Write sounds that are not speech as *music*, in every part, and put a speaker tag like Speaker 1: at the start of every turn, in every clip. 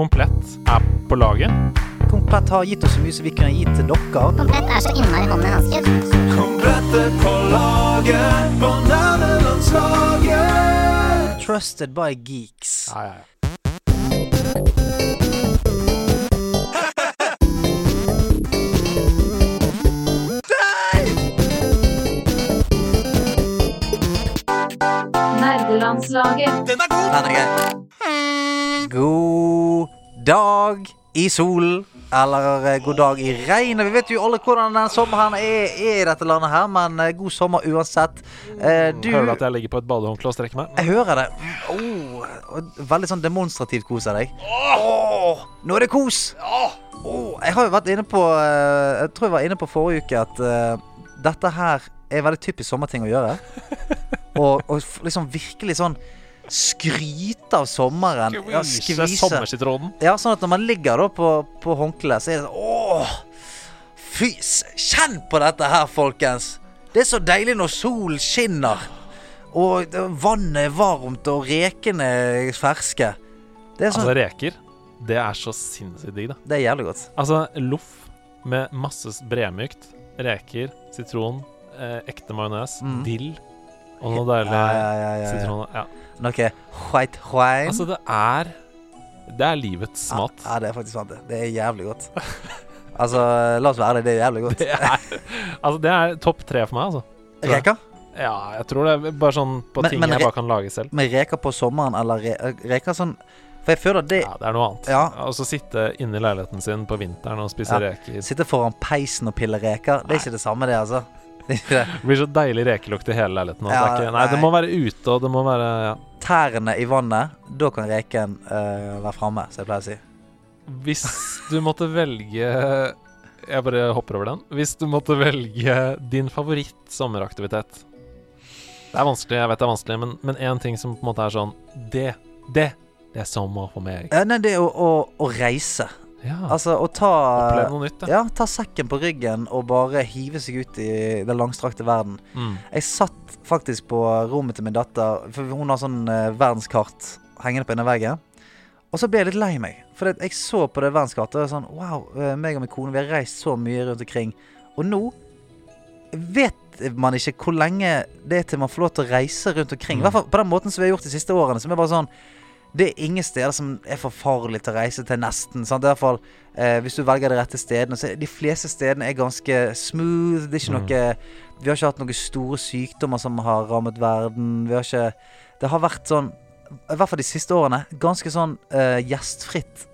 Speaker 1: Komplett er på laget.
Speaker 2: Komplett har gitt oss så mye som vi kunne gitt til dere.
Speaker 3: Komplett er så innmari hånd i hanske.
Speaker 4: er på laget på nerdelandslaget.
Speaker 2: Trusted by geeks.
Speaker 1: Ja, ja, ja.
Speaker 5: Nerdelandslaget.
Speaker 4: Den er god!
Speaker 2: Den er grei. God dag i solen. Eller eh, god dag i regnet. Vi vet jo alle hvordan den sommeren er, i dette landet her, men eh, god sommer uansett. Eh, du
Speaker 1: Hører du at jeg ligger på et badehåndkle og strekker meg?
Speaker 2: Jeg hører det. Oh, veldig sånn demonstrativt kos av deg. Oh, nå er det kos! Oh, jeg har jo vært inne på Jeg tror jeg var inne på forrige uke at uh, dette her er veldig typisk sommerting å gjøre. *laughs* Og, og liksom virkelig sånn skryte av sommeren. Ja,
Speaker 1: Skvise sommersitronen.
Speaker 2: ja, sånn at når man ligger da på, på håndkleet, så er det sånn Åh! Fy Kjenn på dette her, folkens! Det er så deilig når solen skinner. Og vannet er varmt, og rekene er ferske. Det er, sånn,
Speaker 1: Altså, reker, det er så sinnssykt digg, da.
Speaker 2: det er jævlig godt.
Speaker 1: Altså, loff med masse bremykt. Reker, sitron, eh, ekte majones,
Speaker 2: Mm.
Speaker 1: dill og noe deilig
Speaker 2: Ja, ja, ja, ja, ja. Noe white wine.
Speaker 1: Altså, det er Det er livets mat.
Speaker 2: ja, det er faktisk sant. Det Det er jævlig godt. *laughs* Altså, la oss være ærlige, det er jævlig godt. *laughs*
Speaker 1: Det er, altså, det er topp tre for meg, altså.
Speaker 2: Reker?
Speaker 1: Ja, jeg tror det er bare sånn på
Speaker 2: Men-
Speaker 1: ting
Speaker 2: men
Speaker 1: jeg bare kan lage selv.
Speaker 2: Men reker på sommeren, eller re reker sånn For jeg føler det
Speaker 1: Ja, det er noe annet.
Speaker 2: Ja.
Speaker 1: Og så sitte inne i leiligheten sin på vinteren og spise
Speaker 2: Ja.
Speaker 1: reker.
Speaker 2: Sitte foran peisen og pille reker, det er ikke det samme, det, altså. Det *laughs*
Speaker 1: blir så deilig rekelukt i hele leiligheten.
Speaker 2: Ja,
Speaker 1: det ikke, nei, det må være ute, og det må være ja.
Speaker 2: Tærne i vannet, da kan reken uh, være framme, som jeg pleier å si.
Speaker 1: Hvis du måtte velge Jeg bare hopper over den. Hvis du måtte velge din favoritt-sommeraktivitet Det er vanskelig, jeg vet det er vanskelig, men, men én ting som på en måte er sånn Det, det, det er sommer for meg.
Speaker 2: Ja, nei, det er å, å, å reise.
Speaker 1: Ja,
Speaker 2: Altså å ta
Speaker 1: Oppleve noe nytt, ja.
Speaker 2: Ja, ta sekken på ryggen og bare hive seg ut i den langstrakte verden.
Speaker 1: Mm.
Speaker 2: Jeg satt faktisk på rommet til min datter, for hun har sånn eh, verdenskart hengende på en av veggen. Og så ble jeg litt lei meg, for jeg så på det verdenskartet og sånn Wow, eh, meg og min kone, vi har reist så mye rundt omkring. Og nå vet man ikke hvor lenge det er til man får lov til å reise rundt omkring. I
Speaker 1: Mm.
Speaker 2: hvert fall på den måten som vi har gjort de siste årene. Som er bare sånn Det er ingen steder som er for farlig til å reise til, nesten. Sant? I hvert fall eh, hvis du velger de rette stedene. Så de fleste stedene er ganske smooth. Det er ikke
Speaker 1: Mm.
Speaker 2: noe Vi har ikke hatt noen store sykdommer som har rammet verden. Vi har ikke Det har vært sånn I hvert fall de siste årene ganske sånn eh, gjestfritt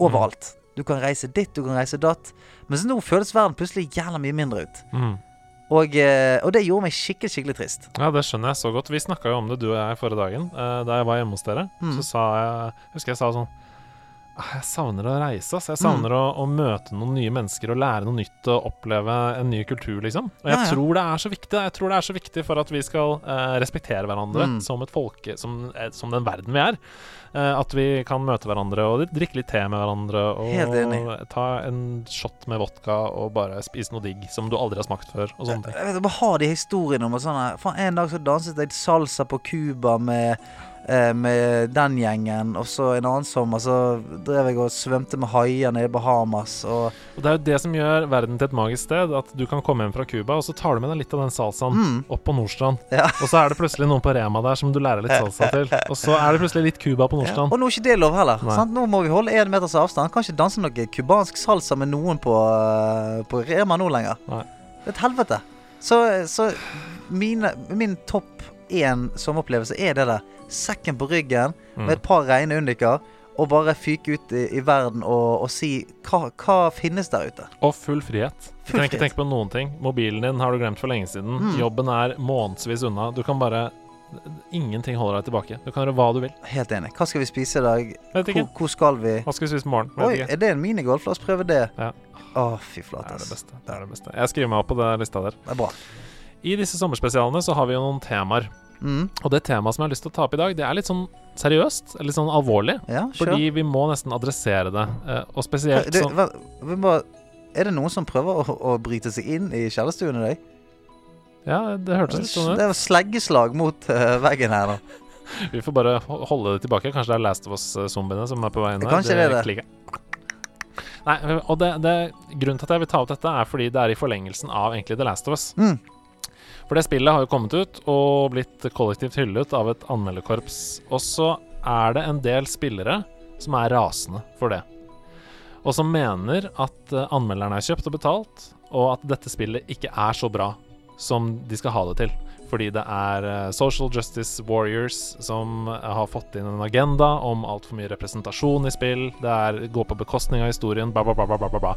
Speaker 2: overalt. Du kan reise dit, du kan reise datt. Mens nå føles verden plutselig jævla mye mindre ut.
Speaker 1: Mm.
Speaker 2: Og, eh, og det gjorde meg skikkelig, skikkelig trist.
Speaker 1: Ja, det skjønner jeg så godt. Vi snakka jo om det, du og jeg, forrige dagen. eh, da jeg var hjemme hos dere.
Speaker 2: Mm.
Speaker 1: Så sa jeg Husker jeg sa sånn «Ah, Jeg savner å reise, ass. Jeg
Speaker 2: Mm.
Speaker 1: savner å, å møte noen nye mennesker og lære noe nytt og oppleve en ny kultur, liksom. Og jeg
Speaker 2: Ja, ja.
Speaker 1: tror det er så viktig. Jeg tror det er så viktig for at vi skal eh, respektere hverandre
Speaker 2: Mm.
Speaker 1: som et folke, som, eh, som den verden vi er. Eh, at vi kan møte hverandre og drikke litt te med hverandre og ta en shot med vodka og bare spise noe digg som du aldri har smakt før, og sånne ting.
Speaker 2: Jeg vet, bare har de historiene om at sånn Faen, en dag så danset jeg salsa på Cuba med med den gjengen, og så en annen sommer så drev jeg og svømte med haier nede i Bahamas. Og
Speaker 1: Og Det er jo det som gjør verden til et magisk sted. At du kan komme hjem fra Cuba, og så tar du med deg litt av den salsaen
Speaker 2: Mm.
Speaker 1: opp på Nordstrand.
Speaker 2: Ja. *laughs*
Speaker 1: Og så er det plutselig noen på Rema der som du lærer litt salsa til. *laughs* Og så er det plutselig litt Cuba på Nordstrand.
Speaker 2: Og nå er ikke det lov heller. Sant? Nå må vi holde én meters avstand. Kan ikke danse noe cubansk salsa med noen på, eh, på Rema nå lenger.
Speaker 1: Nei.
Speaker 2: Det er et helvete. Så, så mine, min topp én sommeropplevelse er det der. Sekken på ryggen
Speaker 1: Mm.
Speaker 2: med et par reine undiker. Og bare fyke ut i, i verden og, og si hva, hva finnes der ute.
Speaker 1: Og full frihet. Du
Speaker 2: Full
Speaker 1: trenger ikke tenke på noen ting. Mobilen din har du glemt for lenge siden.
Speaker 2: Mm.
Speaker 1: Jobben er månedsvis unna. Du kan bare Ingenting holder deg tilbake. Du kan gjøre hva du vil.
Speaker 2: Helt enig. Hva skal vi spise i dag? Hvor, hvor skal vi?
Speaker 1: Hva skal vi spise i morgen?
Speaker 2: Oi, er det en minigolf? La oss prøve det.
Speaker 1: Ja.
Speaker 2: Å, fy
Speaker 1: Det
Speaker 2: flate.
Speaker 1: det beste. Det er det beste. Jeg skriver meg opp på den lista der.
Speaker 2: Det er bra.
Speaker 1: I disse sommerspesialene så har vi jo noen temaer.
Speaker 2: Mm.
Speaker 1: Og det temaet som jeg har lyst til å ta opp i dag, det er litt sånn seriøst. Litt sånn alvorlig.
Speaker 2: Ja.
Speaker 1: Fordi vi må nesten adressere det. eh, Og spesielt sånn
Speaker 2: vent, vi må, er det noen som prøver å, å bryte seg inn i kjellerstuen i dag?
Speaker 1: Ja, det hørtes litt sånn ut.
Speaker 2: Det er sleggeslag mot uh, veggen her nå. *laughs*
Speaker 1: Vi får bare holde det tilbake. Kanskje det er Last of Us-zombiene som er på vei inn her.
Speaker 2: Det det.
Speaker 1: klikker. Nei, og det, det, grunnen til at jeg vil ta opp dette, er fordi det er i forlengelsen av egentlig The Last of Us.
Speaker 2: Mm.
Speaker 1: For det spillet har jo kommet ut og blitt kollektivt hyllet av et anmelderkorps. Og så er det en del spillere som er rasende for det. Og som mener at eh, anmelderne er kjøpt og betalt, og at dette spillet ikke er så bra som de skal ha det til. Fordi det er eh, social justice warriors som eh, har fått inn en agenda om altfor mye representasjon i spill. Det er går på bekostning av historien, bla, bla, bla. bla.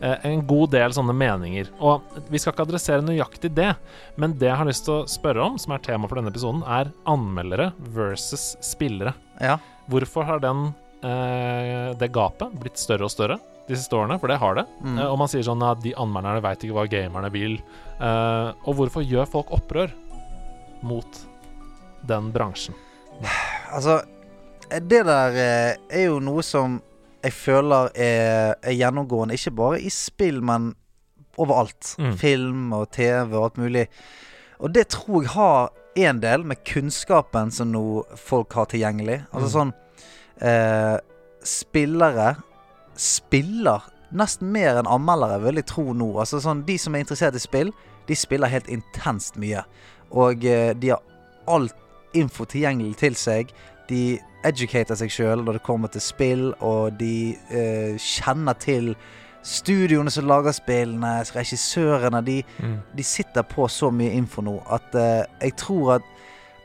Speaker 1: Eh, en god del sånne meninger. Og vi skal ikke adressere nøyaktig det, men det jeg har lyst til å spørre om, som er tema for denne episoden, er anmeldere versus spillere.
Speaker 2: Ja.
Speaker 1: Hvorfor har den, eh, det gapet blitt større og større de siste årene? For det har det.
Speaker 2: Mm.
Speaker 1: Og man sier sånn at de anmelderne veit ikke hva gamerne vil. Uh, og hvorfor gjør folk opprør mot den bransjen?
Speaker 2: Altså, det der eh, er jo noe som jeg føler er, er gjennomgående, ikke bare i spill, men overalt.
Speaker 1: Mm.
Speaker 2: Film og TV og alt mulig. Og det tror jeg har en del med kunnskapen som nå folk har tilgjengelig. Altså
Speaker 1: Mm.
Speaker 2: sånn eh, Spillere spiller nesten mer enn anmeldere, vil jeg tro nå. Altså sånn, De som er interessert i spill, de spiller helt intenst mye. Og eh, de har alt info tilgjengelig til seg. De educater seg sjøl når det kommer til spill, og de eh, kjenner til studioene som lager spillene, regissørene. De, de sitter på så mye info nå at eh, jeg tror at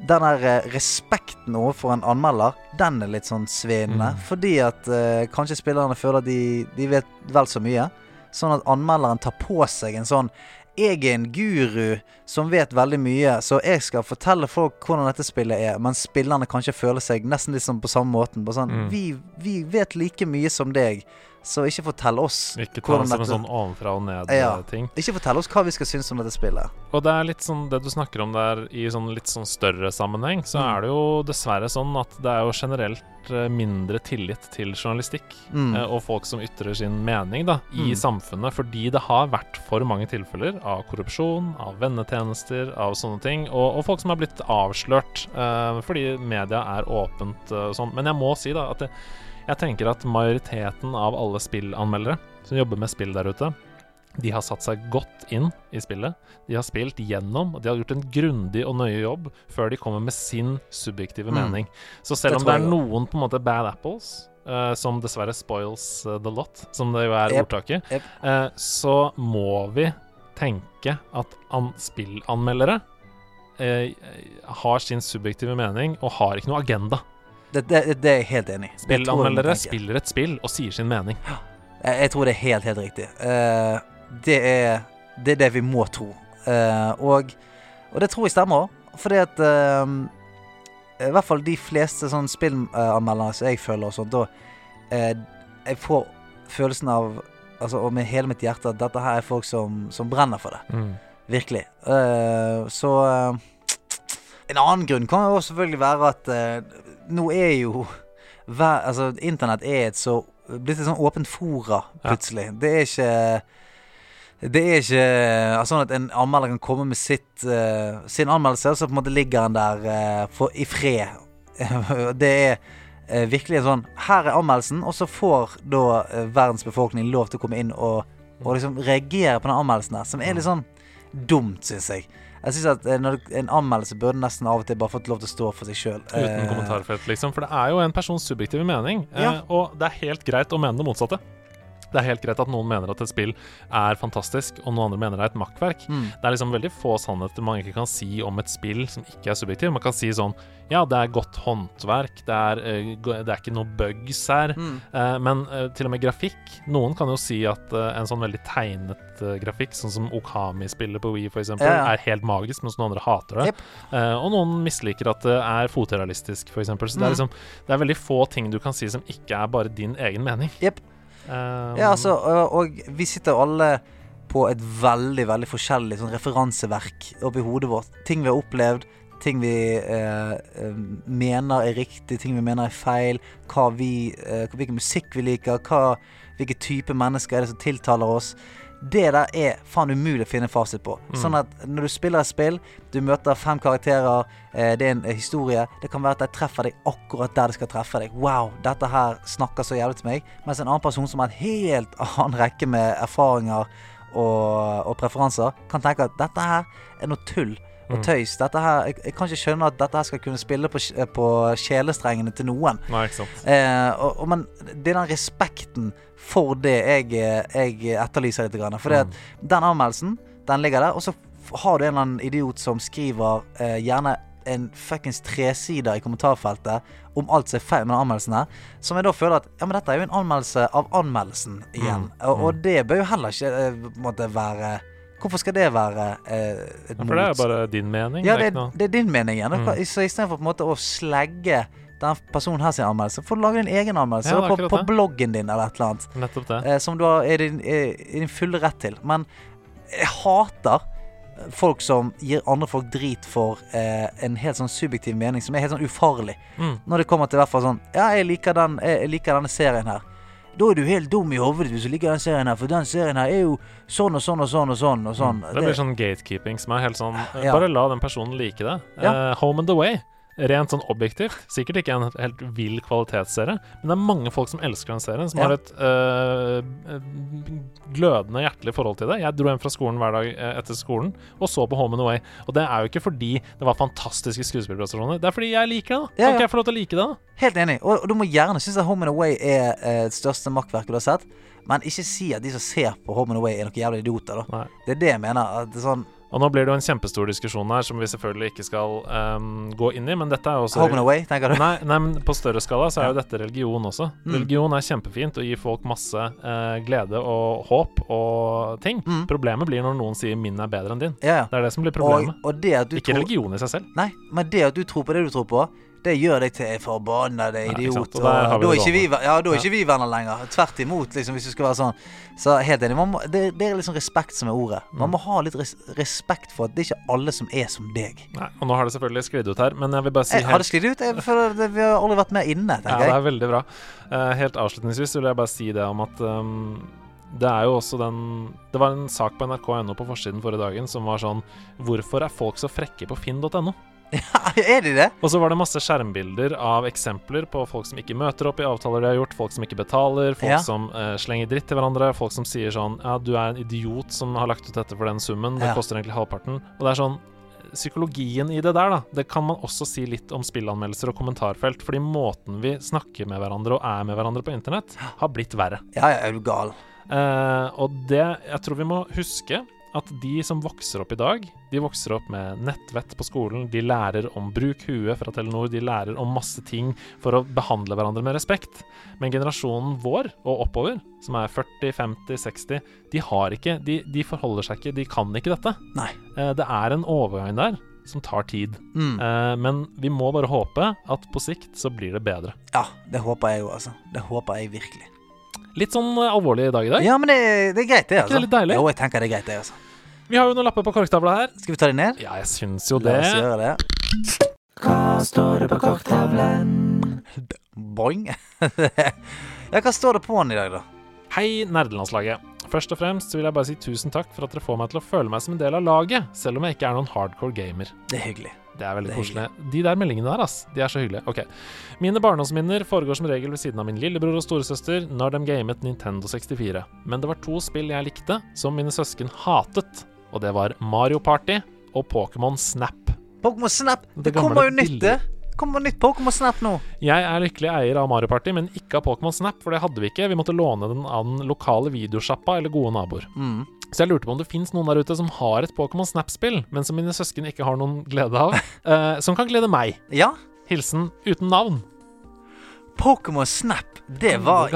Speaker 2: den der eh, respekten overfor en anmelder, den er litt sånn svinnende.
Speaker 1: Mm.
Speaker 2: Fordi at eh, kanskje spillerne føler at de, de vet vel så mye. Sånn at anmelderen tar på seg en sånn Jeg er en guru som vet veldig mye, så jeg skal fortelle folk hvordan dette spillet er. Men spillerne kanskje føler seg nesten litt sånn på samme måten. Sånn,
Speaker 1: Mm.
Speaker 2: vi, vi vet like mye som deg, så ikke fortell oss
Speaker 1: Ikke ta det som
Speaker 2: dette...
Speaker 1: en sånn ovenfra og ned-ting.
Speaker 2: Ikke fortell oss hva vi skal synes om dette spillet.
Speaker 1: Og det er litt sånn det du snakker om der i sånn litt sånn større sammenheng, så
Speaker 2: Mm.
Speaker 1: er det jo dessverre sånn at det er jo generelt eh, mindre tillit til journalistikk
Speaker 2: Mm.
Speaker 1: eh, og folk som ytrer sin mening da, i
Speaker 2: Mm.
Speaker 1: samfunnet, fordi det har vært for mange tilfeller av korrupsjon, av vennetjenester, av sånne ting, og, og folk som har blitt avslørt uh, fordi media er åpent uh, sånn. Men jeg må si da at det, jeg tenker at majoriteten av alle spillanmeldere som jobber med spill der ute, de har satt seg godt inn i spillet. De har spilt gjennom, og de har gjort en grundig og nøye jobb før de kommer med sin subjektive
Speaker 2: Mm.
Speaker 1: mening. Så selv
Speaker 2: Det
Speaker 1: om det er noen på en måte bad apples, uh, som dessverre spoils eh, the lot, som det jo er
Speaker 2: Yep.
Speaker 1: ordtaket,
Speaker 2: Yep.
Speaker 1: Uh, så må vi tenke at an spillanmeldere uh, har sin subjektive mening og har ikke noe agenda.
Speaker 2: Det, det, det er jeg helt enig i.
Speaker 1: Spillanmeldere spiller et spill og sier sin mening.
Speaker 2: Jeg, jeg tror det er helt, helt riktig. Uh, det, er, det er det vi må tro. Uh, og, og det tror jeg stemmer òg. Fordi at uh, I hvert fall de fleste sånn spillanmeldere som jeg føler og sånt, da Jeg får følelsen av Altså, og med hele mitt hjerte at dette her er folk som, som brenner for det. Virkelig. Eh, så En annen grunn kan jo selvfølgelig være at nå er jo hver, Altså, internett er et så blitt et sånn åpent fora, plutselig. Det er ikke det er ikke eh, sånn at en anmelder kan komme med sitt, uh, sin anmeldelse, og så på en måte ligger han der uh, for, i fred. *laughs* det er uh, virkelig en sånn Her er anmeldelsen, og så får da verdens befolkning lov til å komme inn og, og liksom reagere på den anmeldelsen der, som er litt sånn dumt, syns jeg. Jeg synes at eh, når En anmeldelse burde nesten av og til bare fått lov til å stå for seg sjøl.
Speaker 1: Uten kommentarfelt, liksom. For det er jo en persons subjektive mening. eh,
Speaker 2: Ja.
Speaker 1: og det er helt greit å mene det motsatte. Det er helt greit at noen mener at et spill er fantastisk, og noen andre mener det er et makkverk.
Speaker 2: Mm.
Speaker 1: Det er liksom veldig få sannheter man ikke kan si om et spill som ikke er subjektiv. Man kan si sånn Ja, det er godt håndverk, det er, eh, det er ikke noe bugs her.
Speaker 2: Mm.
Speaker 1: Eh, men eh, til og med grafikk Noen kan jo si at en sånn veldig tegnet grafikk, sånn som Okami-spillet på Wii f.eks.,
Speaker 2: Ja, ja.
Speaker 1: er helt magisk, mens noen andre hater det.
Speaker 2: Yep.
Speaker 1: Eh, og noen misliker at det er fotrealistisk, f.eks. Så det er
Speaker 2: Mm.
Speaker 1: liksom Det er veldig få ting du kan si som ikke er bare din egen mening.
Speaker 2: Jep.
Speaker 1: Eh,
Speaker 2: Ja, altså, og, og vi sitter alle på et veldig, veldig forskjellig sånn referanseverk oppi hodet vårt. Ting vi har opplevd, ting vi eh, eh, mener er riktig, ting vi mener er feil, vi, eh, hvilken musikk vi liker, hva, hvilke type mennesker er det som tiltaler oss. Det der er faen umulig å finne fasit på.
Speaker 1: Mm.
Speaker 2: Sånn at når du spiller et spill, du møter fem karakterer, eh, det er en eh, historie Det kan være at de treffer deg akkurat der de skal treffe deg. Wow, dette her snakker så jævlig til meg. Mens en annen person som har en helt *laughs* annen rekke med erfaringer og, og preferanser, kan tenke at dette her er noe tull og
Speaker 1: Mm.
Speaker 2: tøys. Dette her, jeg, jeg kan ikke skjønne at dette her skal kunne spille på, på sjelestrengene til noen.
Speaker 1: Nei, ikke sant.
Speaker 2: Eh, og, og, men det er den respekten for det jeg, jeg etterlyser litt. For
Speaker 1: Mm.
Speaker 2: den anmeldelsen, den ligger der, og så har du en eller annen idiot som skriver eh, gjerne en fuckings tresider i kommentarfeltet om alt som er feil med den anmeldelsen her. Som jeg da føler at Ja, men dette er jo en anmeldelse av anmeldelsen igjen.
Speaker 1: Mm.
Speaker 2: Og, og det bør jo heller ikke eh, måte være Hvorfor skal det være eh, et
Speaker 1: Ja, for det er jo bare din mening.
Speaker 2: ja,
Speaker 1: det
Speaker 2: det
Speaker 1: er
Speaker 2: din mening igjen.
Speaker 1: Mm.
Speaker 2: Så istedenfor på en måte å slegge den personen her sin anmeldelse, får du lage din egen anmeldelse
Speaker 1: Ja,
Speaker 2: på, på bloggen din eller et eller annet.
Speaker 1: Nettopp det.
Speaker 2: Eh, som du har er din, er, er din fulle rett til. Men jeg hater folk som gir andre folk drit for eh, en helt sånn subjektiv mening som er helt sånn ufarlig.
Speaker 1: Mm.
Speaker 2: Når det kommer til i hvert fall sånn Ja, jeg liker, den, jeg liker denne serien her. Da er du helt dum i hodet hvis du liker den serien her, for den serien her er jo sånn og sånn og sånn og sånn. og sånn.
Speaker 1: Det blir sånn gatekeeping som er helt sånn
Speaker 2: Ja.
Speaker 1: Bare la den personen like det.
Speaker 2: Ja.
Speaker 1: Eh, Home and Away. Rent sånn objektivt. Sikkert ikke en helt vill kvalitetsserie, men det er mange folk som elsker den serien, som
Speaker 2: Ja.
Speaker 1: har et eh, glødende hjertelig forhold til det. Jeg dro hjem fra skolen hver dag eh, etter skolen og så på Home and Away. Og det er jo ikke fordi det var fantastiske skuespillerprestasjoner, det er fordi jeg liker det. da
Speaker 2: Ja,
Speaker 1: Kan
Speaker 2: ja.
Speaker 1: ikke jeg få lov til å like det? da?
Speaker 2: Helt enig. Og, og du må gjerne synes at Home and Away er eh, det største makkverket du har sett. Men ikke si at de som ser på Home and Away, er noen jævla idioter. da
Speaker 1: Nei.
Speaker 2: Det er det jeg mener. At det er sånn
Speaker 1: Og nå blir det jo en kjempestor diskusjon her som vi selvfølgelig ikke skal um, gå inn i, men dette er jo også
Speaker 2: Home and Away, tenker du?
Speaker 1: Nei, nei, men på større skala så er jo dette religion også.
Speaker 2: Mm.
Speaker 1: Religion er kjempefint og gir folk masse uh, glede og håp og ting.
Speaker 2: Mm.
Speaker 1: Problemet blir når noen sier 'min er bedre enn din'.
Speaker 2: Ja, ja.
Speaker 1: Det er det som blir
Speaker 2: Og,
Speaker 1: problemet.
Speaker 2: og du
Speaker 1: ikke
Speaker 2: tror
Speaker 1: religion i seg selv.
Speaker 2: Nei, men det at du tror på det du tror på, det gjør deg til en
Speaker 1: forbanna
Speaker 2: idiot.
Speaker 1: sant, og
Speaker 2: da er ikke vi, ja, da er
Speaker 1: Ja.
Speaker 2: ikke vi venner lenger. Tvert imot, liksom, hvis du skal være sånn. Så helt enig. Man må, det, det er liksom respekt som er ordet. Man
Speaker 1: Mm.
Speaker 2: må ha litt res respekt for at det er ikke alle som er som deg.
Speaker 1: Nei, og nå har det selvfølgelig sklidd ut her, men jeg vil bare si
Speaker 2: Jeg, har det sklidd ut? Jeg føler det, Vi har aldri vært mer inne,
Speaker 1: Ja, det er veldig bra. Eh, helt avslutningsvis vil jeg bare si det om at um, det er jo også den Det var en sak på nrk.no på forsiden forrige dagen som var sånn Hvorfor er folk så frekke på finn.no? *laughs*
Speaker 2: er de det?
Speaker 1: Og så var det masse skjermbilder av eksempler på folk som ikke møter opp i avtaler de har gjort, folk som ikke betaler, folk
Speaker 2: Ja.
Speaker 1: som uh, slenger dritt til hverandre, folk som sier sånn Ja, du er en idiot som har lagt ut dette for den summen, det
Speaker 2: Ja.
Speaker 1: koster egentlig halvparten. Og det er sånn Psykologien i det der, da, det kan man også si litt om spillanmeldelser og kommentarfelt. Fordi måten vi snakker med hverandre og er med hverandre på internett, har blitt verre.
Speaker 2: Ja, ja, er du gal?
Speaker 1: Uh, og det Jeg tror vi må huske at de som vokser opp i dag, de vokser opp med nettvett på skolen. De lærer om bruk huet fra Telenor, de lærer om masse ting for å behandle hverandre med respekt. Men generasjonen vår og oppover, som er 40, 50, 60, de har ikke De, de forholder seg ikke, de kan ikke dette.
Speaker 2: Nei.
Speaker 1: Eh, det er en overgang der som tar tid.
Speaker 2: Mm.
Speaker 1: Eh, men vi må bare håpe at på sikt så blir det bedre.
Speaker 2: Ja, det håper jeg jo, altså. Det håper jeg virkelig.
Speaker 1: Litt sånn eh, alvorlig dag i dag.
Speaker 2: Ja, men det, det er greit, det. altså.
Speaker 1: ikke
Speaker 2: altså
Speaker 1: det litt deilig?
Speaker 2: Jo, jeg tenker det er greit, det. altså
Speaker 1: Vi har jo noen lapper på korktavla her.
Speaker 2: Skal vi ta de ned?
Speaker 1: Ja, jeg syns jo det.
Speaker 2: La oss gjøre det.
Speaker 4: Hva står det på korktavlen?
Speaker 2: Boing. *laughs* ja, hva står det på den i dag, da?
Speaker 1: Hei, nerdelandslaget. Først og fremst vil jeg bare si tusen takk for at dere får meg til å føle meg som en del av laget, selv om jeg ikke er noen hardcore gamer.
Speaker 2: Det er hyggelig.
Speaker 1: Det er veldig
Speaker 2: Det er
Speaker 1: koselig. De der meldingene der, ass, de er så hyggelige. Ok. Mine barndomsminner foregår som regel ved siden av min lillebror og storesøster når de gamet Nintendo 64. Men det var to spill jeg likte, som mine søsken hatet. Og det var Mario Party og Pokémon Snap.
Speaker 2: Pokémon Snap!
Speaker 1: Det
Speaker 2: Det, kommer jo nytt,
Speaker 1: bildet.
Speaker 2: Kommer nytt Pokémon Snap nå.
Speaker 1: Jeg er lykkelig eier av Mario Party, men ikke av Pokémon Snap, for det hadde vi ikke. Vi måtte låne den av den lokale videosjappa eller gode naboer.
Speaker 2: Mm.
Speaker 1: Så jeg lurte på om det fins noen der ute som har et Pokémon Snap-spill, men som mine søsken ikke har noen glede av, *laughs* eh, som kan glede meg.
Speaker 2: Ja,
Speaker 1: Hilsen uten navn.
Speaker 2: Pokémon Snap. Det var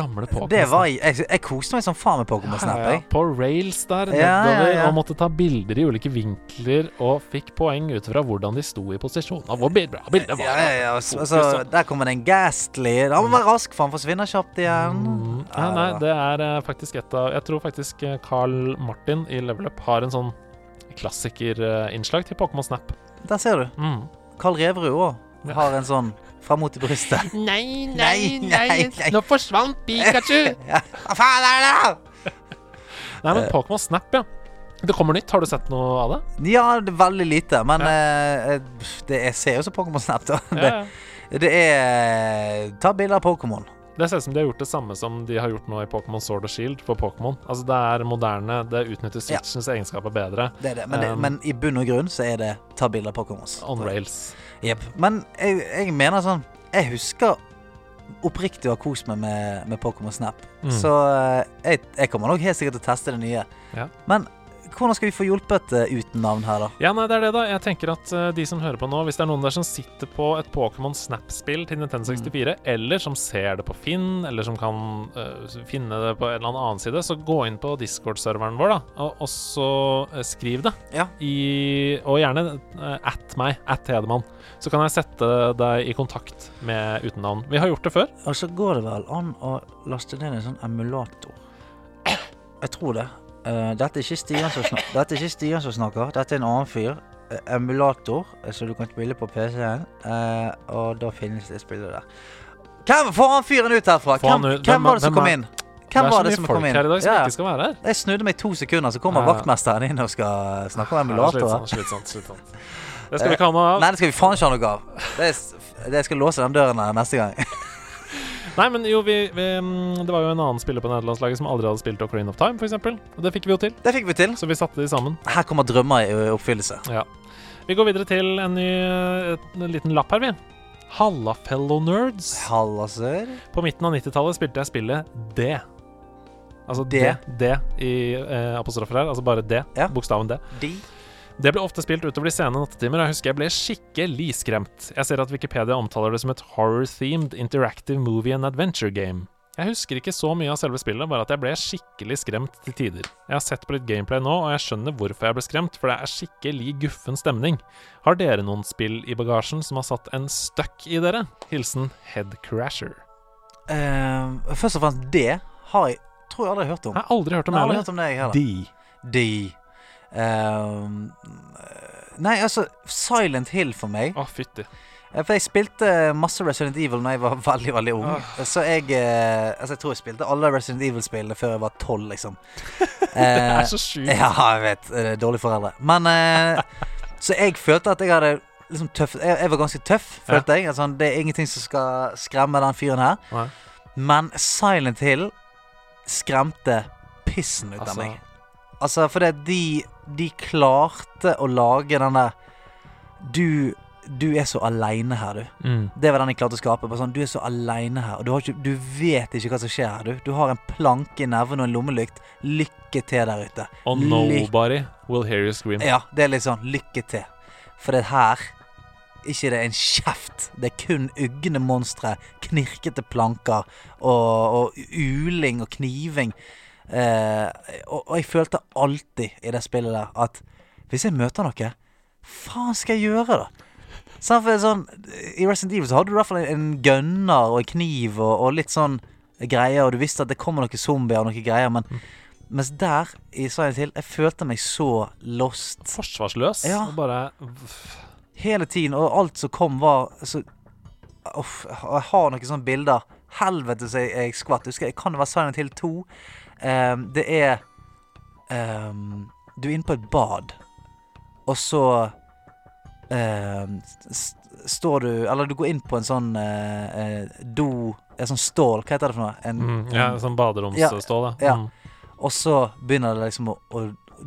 Speaker 2: Det var Jeg, jeg koste meg som faen med Pokémon Snap.
Speaker 1: Ja, ja,
Speaker 2: Jeg.
Speaker 1: På rails der
Speaker 2: Ja, ja,
Speaker 1: nedover,
Speaker 2: ja.
Speaker 1: og måtte ta bilder i ulike vinkler, og fikk poeng ut fra hvordan de sto i posisjon. Og hvor bra bildet var.
Speaker 2: Ja, ja, ja.
Speaker 1: Fokus,
Speaker 2: Så, der kommer den en Ghastly. Han må være rask, for han forsvinner kjapt igjen.
Speaker 1: Mm,
Speaker 2: Ja,
Speaker 1: nei, nei,
Speaker 2: det
Speaker 1: er eh, faktisk et av Jeg tror faktisk eh, Carl Martin i Level Up har en sånn klassikerinnslag til Pokémon Snap.
Speaker 2: Der ser du.
Speaker 1: Mm.
Speaker 2: Carl Reverud òg har en sånn fram mot i brystet. *laughs*
Speaker 1: Nei,
Speaker 2: nei, nei, nei.
Speaker 1: Nå forsvant Pikachu! *laughs*
Speaker 2: Ja. Hva faen er det?
Speaker 1: Nei, men
Speaker 2: Eh.
Speaker 1: Pokémon Snap, ja. Det kommer nytt. Har du sett noe av det?
Speaker 2: Ja, det er veldig lite, men
Speaker 1: Ja.
Speaker 2: eh, det er, ser jo som Pokémon Snap, da.
Speaker 1: Ja,
Speaker 2: Det,
Speaker 1: ja.
Speaker 2: det er Ta bilder av Pokémon.
Speaker 1: Det ser ut som de har gjort det samme som de har gjort nå i Pokémon Sword og Shield for Pokémon. Altså Det er moderne, det utnytter
Speaker 2: Ja.
Speaker 1: Switchens egenskaper bedre.
Speaker 2: Det det. Men, det,
Speaker 1: Um,
Speaker 2: men i bunn og grunn så er det ta bilder av Pokémons.
Speaker 1: On rails.
Speaker 2: Jepp. Men jeg, jeg mener sånn Jeg husker oppriktig å ha kost meg med, med Pokémon Snap.
Speaker 1: Mm.
Speaker 2: Så eh, jeg, jeg kommer nok helt sikkert til å teste det nye.
Speaker 1: Ja.
Speaker 2: Men hvordan skal vi få hjulpet uh, uten navn her, da?
Speaker 1: Ja, nei, det er det, da. Jeg tenker at uh, de som hører på nå, hvis det er noen der som sitter på et Pokémon Snap-spill til Nintendo 64, eller som ser det på Finn, eller som kan uh, finne det på en eller annen side, så gå inn på Discord-serveren vår, da, og, og så eh, skriv det.
Speaker 2: Ja.
Speaker 1: I, og gjerne at meg, at Hedemann. Så kan jeg sette deg i kontakt med uten navn. Vi har gjort det før.
Speaker 2: Og så går det vel an å laste ned en sånn emulator. Jeg tror det. Eh, dette er ikke Stian som, er som snakker, dette er en annen fyr. Eh, emulator, som så du kan spille på PC-en. eh, og da finnes det spillet der. Hvem Få han fyren ut herfra! Hvem, hvem
Speaker 1: Hvem-
Speaker 2: var det som kom
Speaker 1: er-
Speaker 2: inn?
Speaker 1: det
Speaker 2: Hvem
Speaker 1: er
Speaker 2: var
Speaker 1: så
Speaker 2: det
Speaker 1: mye
Speaker 2: som
Speaker 1: folk
Speaker 2: kom inn?
Speaker 1: her i dag som
Speaker 2: Ja.
Speaker 1: ikke skal være her.
Speaker 2: Jeg snudde meg to sekunder, så kommer
Speaker 1: Ja.
Speaker 2: vaktmesteren inn og skal snakke om
Speaker 1: emulator
Speaker 2: emulatorer.
Speaker 1: Slitsomt, slitsomt, slitsomt. Det skal vi ikke ha noe av.
Speaker 2: Nei, det skal vi faen ikke ha noe av. Det er, jeg skal låse den døren her neste gang. *laughs*
Speaker 1: Nei, men jo, vi, vi mm, Det var jo en annen spiller på nederlandslaget som aldri hadde spilt Ocarina of Time, f.eks. Og det fikk vi jo til.
Speaker 2: Det fikk vi til.
Speaker 1: Så vi satte de sammen.
Speaker 2: Her kommer drømmer i oppfyllelse.
Speaker 1: Ja. Vi går videre til en ny en liten lapp her, vi. Halla, fellow nerds.
Speaker 2: Hallasør.
Speaker 1: På midten av 90-tallet spilte jeg spillet D. Altså D.
Speaker 2: D.
Speaker 1: D i eh, apostrofer her. Altså bare D.
Speaker 2: Ja.
Speaker 1: Bokstaven D.
Speaker 2: De.
Speaker 1: Det ble ofte spilt utover de sene nattetimer, og jeg husker jeg ble skikkelig skremt. Jeg ser at Wikipedia omtaler det som et horror-themed interactive movie and adventure game. Jeg husker ikke så mye av selve spillet, bare at jeg ble skikkelig skremt til tider. Jeg har sett på litt gameplay nå, og jeg skjønner hvorfor jeg ble skremt, for det er skikkelig guffen stemning. Har dere noen spill i bagasjen som har satt en støkk i dere? Hilsen Headcrasher.
Speaker 2: Uh, først og fremst det har jeg tror jeg aldri hørt om.
Speaker 1: Jeg har aldri hørt om
Speaker 2: Jeg har aldri hørt om det, jeg heller.
Speaker 1: De.
Speaker 2: De. Ehm, nei, altså Silent Hill for meg.
Speaker 1: Å, fytti.
Speaker 2: Eh, For jeg spilte masse Resident Evil da jeg var *laughs* veldig veldig ung. Så jeg eh, Altså jeg tror jeg spilte alle Resident Evil-spillene før jeg var tolv, liksom. *laughs*
Speaker 1: Det
Speaker 2: Eh,
Speaker 1: er så sjukt. *laughs*
Speaker 2: ja, jeg vet. eh, Dårlige foreldre. Men eh, Så jeg følte at jeg hadde liksom tøff Jeg, jeg var ganske tøff, følte jeg. Altså, det er ingenting som skal skremme den fyren her.
Speaker 1: Nei.
Speaker 2: Men Silent Hill skremte pissen ut av
Speaker 1: Altså-
Speaker 2: meg. Altså, fordi de, de klarte å lage den der Du du er så aleine her, du.
Speaker 1: Mm.
Speaker 2: Det var den jeg klarte å skape. Sånn, du er så aleine her. Og du, har ikke, du vet ikke hva som skjer her, du. Du har en planke i neven og en lommelykt. Lykke til der ute.
Speaker 1: Og
Speaker 2: nobody
Speaker 1: nobody will hear you scream.
Speaker 2: Ja, det er litt sånn lykke til. For det her ikke det er en kjeft. Det er kun ugne monstre, knirkete planker og, og uling og kniving. Eh, og, og jeg følte alltid i det spillet der at hvis jeg møter noe, faen skal jeg gjøre, da? Sånn, for sånn, I Resident Evil så hadde du i hvert fall en, gunner og en kniv og, og litt sånn greier, og du visste at det kommer noen zombier og noen greier, men mens der i Silent Hill Jeg følte meg så lost
Speaker 1: Forsvarsløs.
Speaker 2: Ja.
Speaker 1: Og bare
Speaker 2: hele tiden, og alt som kom, var så Uff, jeg har noen sånne bilder. Helvete så jeg, jeg skvatt. Husker jeg kan det være Silent Hill 2. Ehm, det er um, Du er inne på et bad, og så um, står du Eller du går inn på en sånn uh, do En sånn stål, hva heter det for noe? En,
Speaker 1: mm, Ja,
Speaker 2: en-
Speaker 1: sånn baderomsstål, ja.
Speaker 2: Ja.
Speaker 1: Mm.
Speaker 2: og så begynner det liksom å, å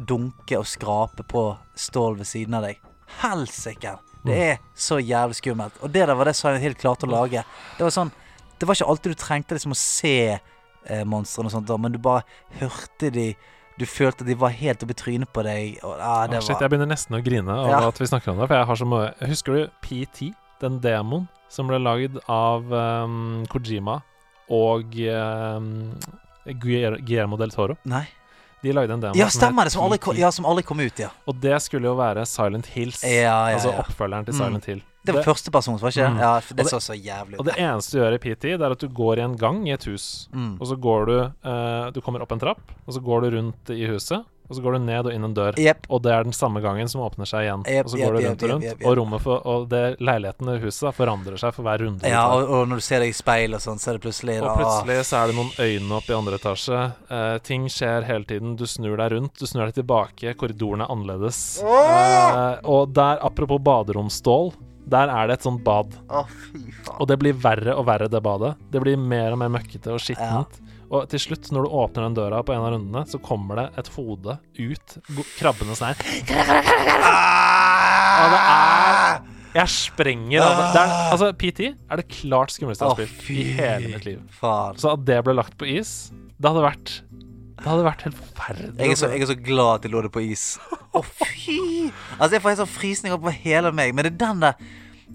Speaker 2: dunke og skrape på stål ved siden av deg. Helsike! Det
Speaker 1: Mm.
Speaker 2: er så jævlig skummelt. Og det der var det Silent Hill klarte å lage. Det var sånn Det var ikke alltid du trengte liksom å se eh, monstrene og sånt, men du bare hørte de Du følte at de var helt oppi trynet på deg. Og, ah, det
Speaker 1: Å, shit,
Speaker 2: var
Speaker 1: jeg begynner nesten å grine av
Speaker 2: Ja.
Speaker 1: at vi snakker om det. For jeg har så mye Husker du PT? Den demoen som ble lagd av um, Kojima og um, Guillermo del Toro.
Speaker 2: Nei.
Speaker 1: De lagde en demo
Speaker 2: Ja, stemmer det! Som aldri, kom, ja, som aldri kom ut, ja.
Speaker 1: Og det skulle jo være Silent Hills.
Speaker 2: Ja, ja,
Speaker 1: Altså oppfølgeren til
Speaker 2: Mm.
Speaker 1: Silent Hill.
Speaker 2: Det var førstepersons, var ikke det?
Speaker 1: Mm.
Speaker 2: Ja, det så så jævlig
Speaker 1: Og det eneste du gjør i PT, det er at du går i en gang i et hus.
Speaker 2: Mm.
Speaker 1: Og så går du uh, Du kommer opp en trapp, og så går du rundt i huset. Og så går du ned og inn en dør.
Speaker 2: Yep.
Speaker 1: Og det er den samme gangen som åpner seg igjen.
Speaker 2: Yep,
Speaker 1: og så
Speaker 2: går
Speaker 1: går du rundt og rundt. Og rommet for, og det, leiligheten i huset da, forandrer seg for hver runde.
Speaker 2: Ja, og, og når du ser deg i speil og sånn, så er det plutselig
Speaker 1: Og plutselig så er det noen øyne opp i andre etasje. Eh, ting skjer hele tiden. Du snur deg rundt, du snur deg tilbake. Korridoren er annerledes. Eh, og der, apropos baderomsstål, der er det et sånt bad.
Speaker 2: Faen.
Speaker 1: Og det blir verre og verre, det badet. Det blir mer og mer møkkete og skittent. Og til slutt, når du åpner den døra på en av rundene, så kommer det et hode ut, krabbende sånn her. Og det er Jeg sprenger av det. er, altså, PT er det klart skumleste jeg har spilt i hele mitt liv. Så at det ble lagt på is, det hadde vært Det hadde vært helt forferdelig.
Speaker 2: Jeg er, så, jeg er så glad at de lå det på is. Å, fy! Altså, jeg får helt sånn frysninger på hele meg. Men det er den der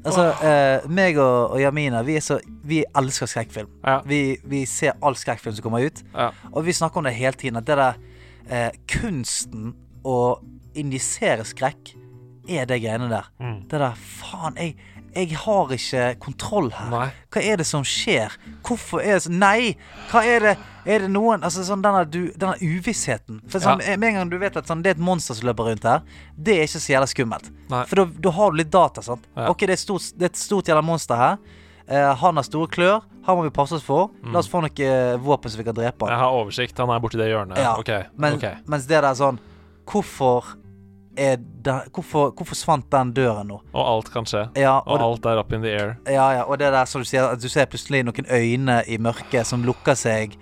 Speaker 2: Altså, eh, meg og, og Jamina, vi, så, vi elsker skrekkfilm.
Speaker 1: Ja.
Speaker 2: Vi, vi ser all skrekkfilm som kommer ut.
Speaker 1: Ja.
Speaker 2: Og vi snakker om det hele tiden. At det der eh, kunsten å injisere skrekk er det greiene der.
Speaker 1: Mm.
Speaker 2: Det der Faen, jeg, jeg har ikke kontroll her.
Speaker 1: Nei.
Speaker 2: Hva er det som skjer? Hvorfor er det sånn Nei! Hva er det Er det noen Altså sånn denne, du, denne uvissheten. For sånn, Med en gang du vet at sånn, det er et monster som løper rundt her, det er ikke så jævla skummelt.
Speaker 1: Nei.
Speaker 2: For da- har du litt data. sant?
Speaker 1: Ja.
Speaker 2: Ok, det er, stort, det er et stort jævla monster her. Uh, han har store klør. Han må vi passe oss for. La oss få noe eh, våpen så vi kan drepe han.
Speaker 1: Jeg har oversikt. Han er borti det hjørnet.
Speaker 2: Ja,
Speaker 1: OK.
Speaker 2: Men,
Speaker 1: ok.
Speaker 2: Mens det der sånn Hvorfor den, hvorfor, hvorfor forsvant den døren nå?
Speaker 1: Og alt kan skje.
Speaker 2: Ja,
Speaker 1: Og
Speaker 2: og, det-
Speaker 1: alt er up in the air.
Speaker 2: ja, ja, og det der som du sier, at du ser plutselig noen øyne i mørket som lukker seg.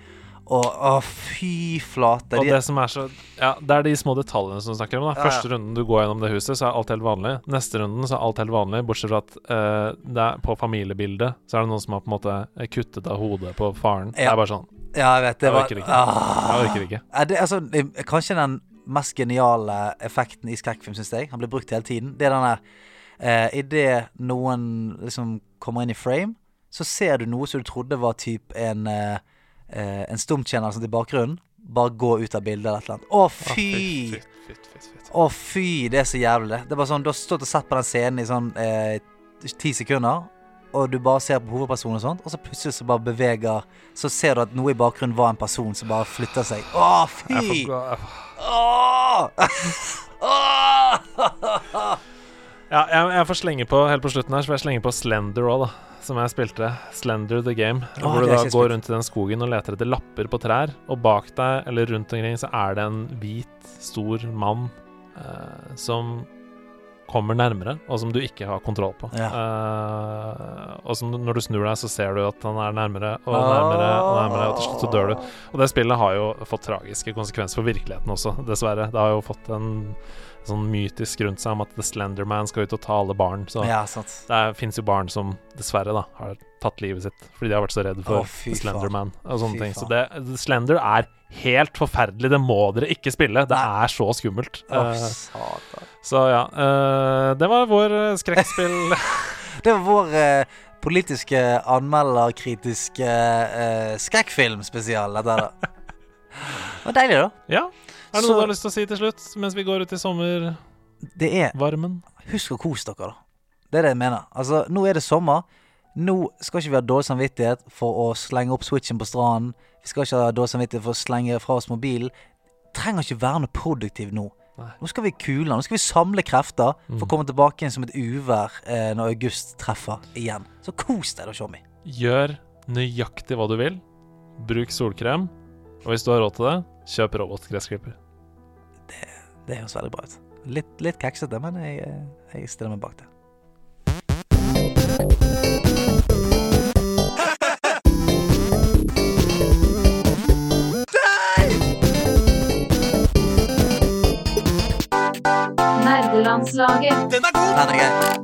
Speaker 2: Og å, fy flate.
Speaker 1: Og
Speaker 2: De,
Speaker 1: det som er så Ja, det er de små detaljene som du snakker om. da. Første runden du går gjennom det huset, så er alt helt vanlig. Neste runden så er alt helt vanlig, bortsett fra at uh, det er på familiebildet så er det noen som har på en måte kuttet av hodet på faren. Det er bare sånn
Speaker 2: ja, jeg vet det
Speaker 1: Jeg
Speaker 2: var
Speaker 1: orker ikke.
Speaker 2: Ah.
Speaker 1: Jeg orker ikke.
Speaker 2: Det, altså, kanskje den mest geniale effekten i skrekkfilm, syns jeg. Han blir brukt hele tiden. Det er den der eh, Idet noen liksom kommer inn i frame, så ser du noe som du trodde var typ en eh, eh, En stumtjener sånn i bakgrunnen. Bare gå ut av bildet eller et eller annet. Å,
Speaker 1: Å,
Speaker 2: fy! Å, fy! Det er så jævlig. det. Er bare sånn, Du har stått og sett på den scenen i sånn eh, ti sekunder, og du bare ser på hovedpersonen og sånt, og så plutselig så bare beveger Så ser du at noe i bakgrunnen var en person som bare flytter seg. Å, fy! Åh! *laughs*
Speaker 1: Ja, jeg, jeg får slenge på helt på slutten her Så får jeg slenge på Slender òg, da. Som jeg spilte. Slender the Game.
Speaker 2: Å,
Speaker 1: hvor du da går rundt i den skogen og leter etter lapper på trær. Og bak deg, eller rundt omkring, så er det en hvit, stor mann eh, som kommer nærmere, og som du ikke har kontroll på.
Speaker 2: Ja.
Speaker 1: Og som når du snur deg, så ser du at han er nærmere og nærmere, og nærmere, og til slutt så dør du. Og det spillet har jo fått tragiske konsekvenser for virkeligheten også, dessverre. Det har jo fått en sånn mytisk rundt seg om at The Slenderman skal ut og ta alle barn. Så
Speaker 2: Ja,
Speaker 1: det fins jo barn som dessverre da har tatt livet sitt fordi de har vært så redd for
Speaker 2: Å,
Speaker 1: The Slenderman og sånne
Speaker 2: Fy
Speaker 1: ting. Så det, The Slender er helt forferdelig. Det må dere ikke spille. Det er så skummelt.
Speaker 2: Å, uh,
Speaker 1: så ja. Uh, det var vår eh, skrekkspill. *laughs*
Speaker 2: Det var vår eh, politiske anmelderkritiske eh, skrekkfilmspesial, dette der. Det var deilig, da.
Speaker 1: ja. Er det
Speaker 2: Så-
Speaker 1: noe du har lyst til å si til slutt, mens vi går ut i sommervarmen?
Speaker 2: Det er Husk å kose dere, da. Det er det jeg mener. Altså, nå er det sommer. Nå skal ikke vi ha dårlig samvittighet for å slenge opp switchen på stranden. Vi skal ikke ha dårlig samvittighet for å slenge fra oss mobilen. Trenger ikke være noe produktiv nå.
Speaker 1: Nei.
Speaker 2: Nå skal vi kule. Nå skal vi samle krefter for
Speaker 1: Mm.
Speaker 2: å komme tilbake igjen som et uvær eh, når august treffer igjen. Så kos deg da, Tjommi.
Speaker 1: Gjør nøyaktig hva du vil. Bruk solkrem. Og hvis du har råd til det, kjøp robotgressklipper.
Speaker 2: Det høres veldig bra ut. Litt, litt keksete, men jeg, eh, jeg stiller meg bak det.
Speaker 5: Nerdelandslaget.
Speaker 2: Den er grei.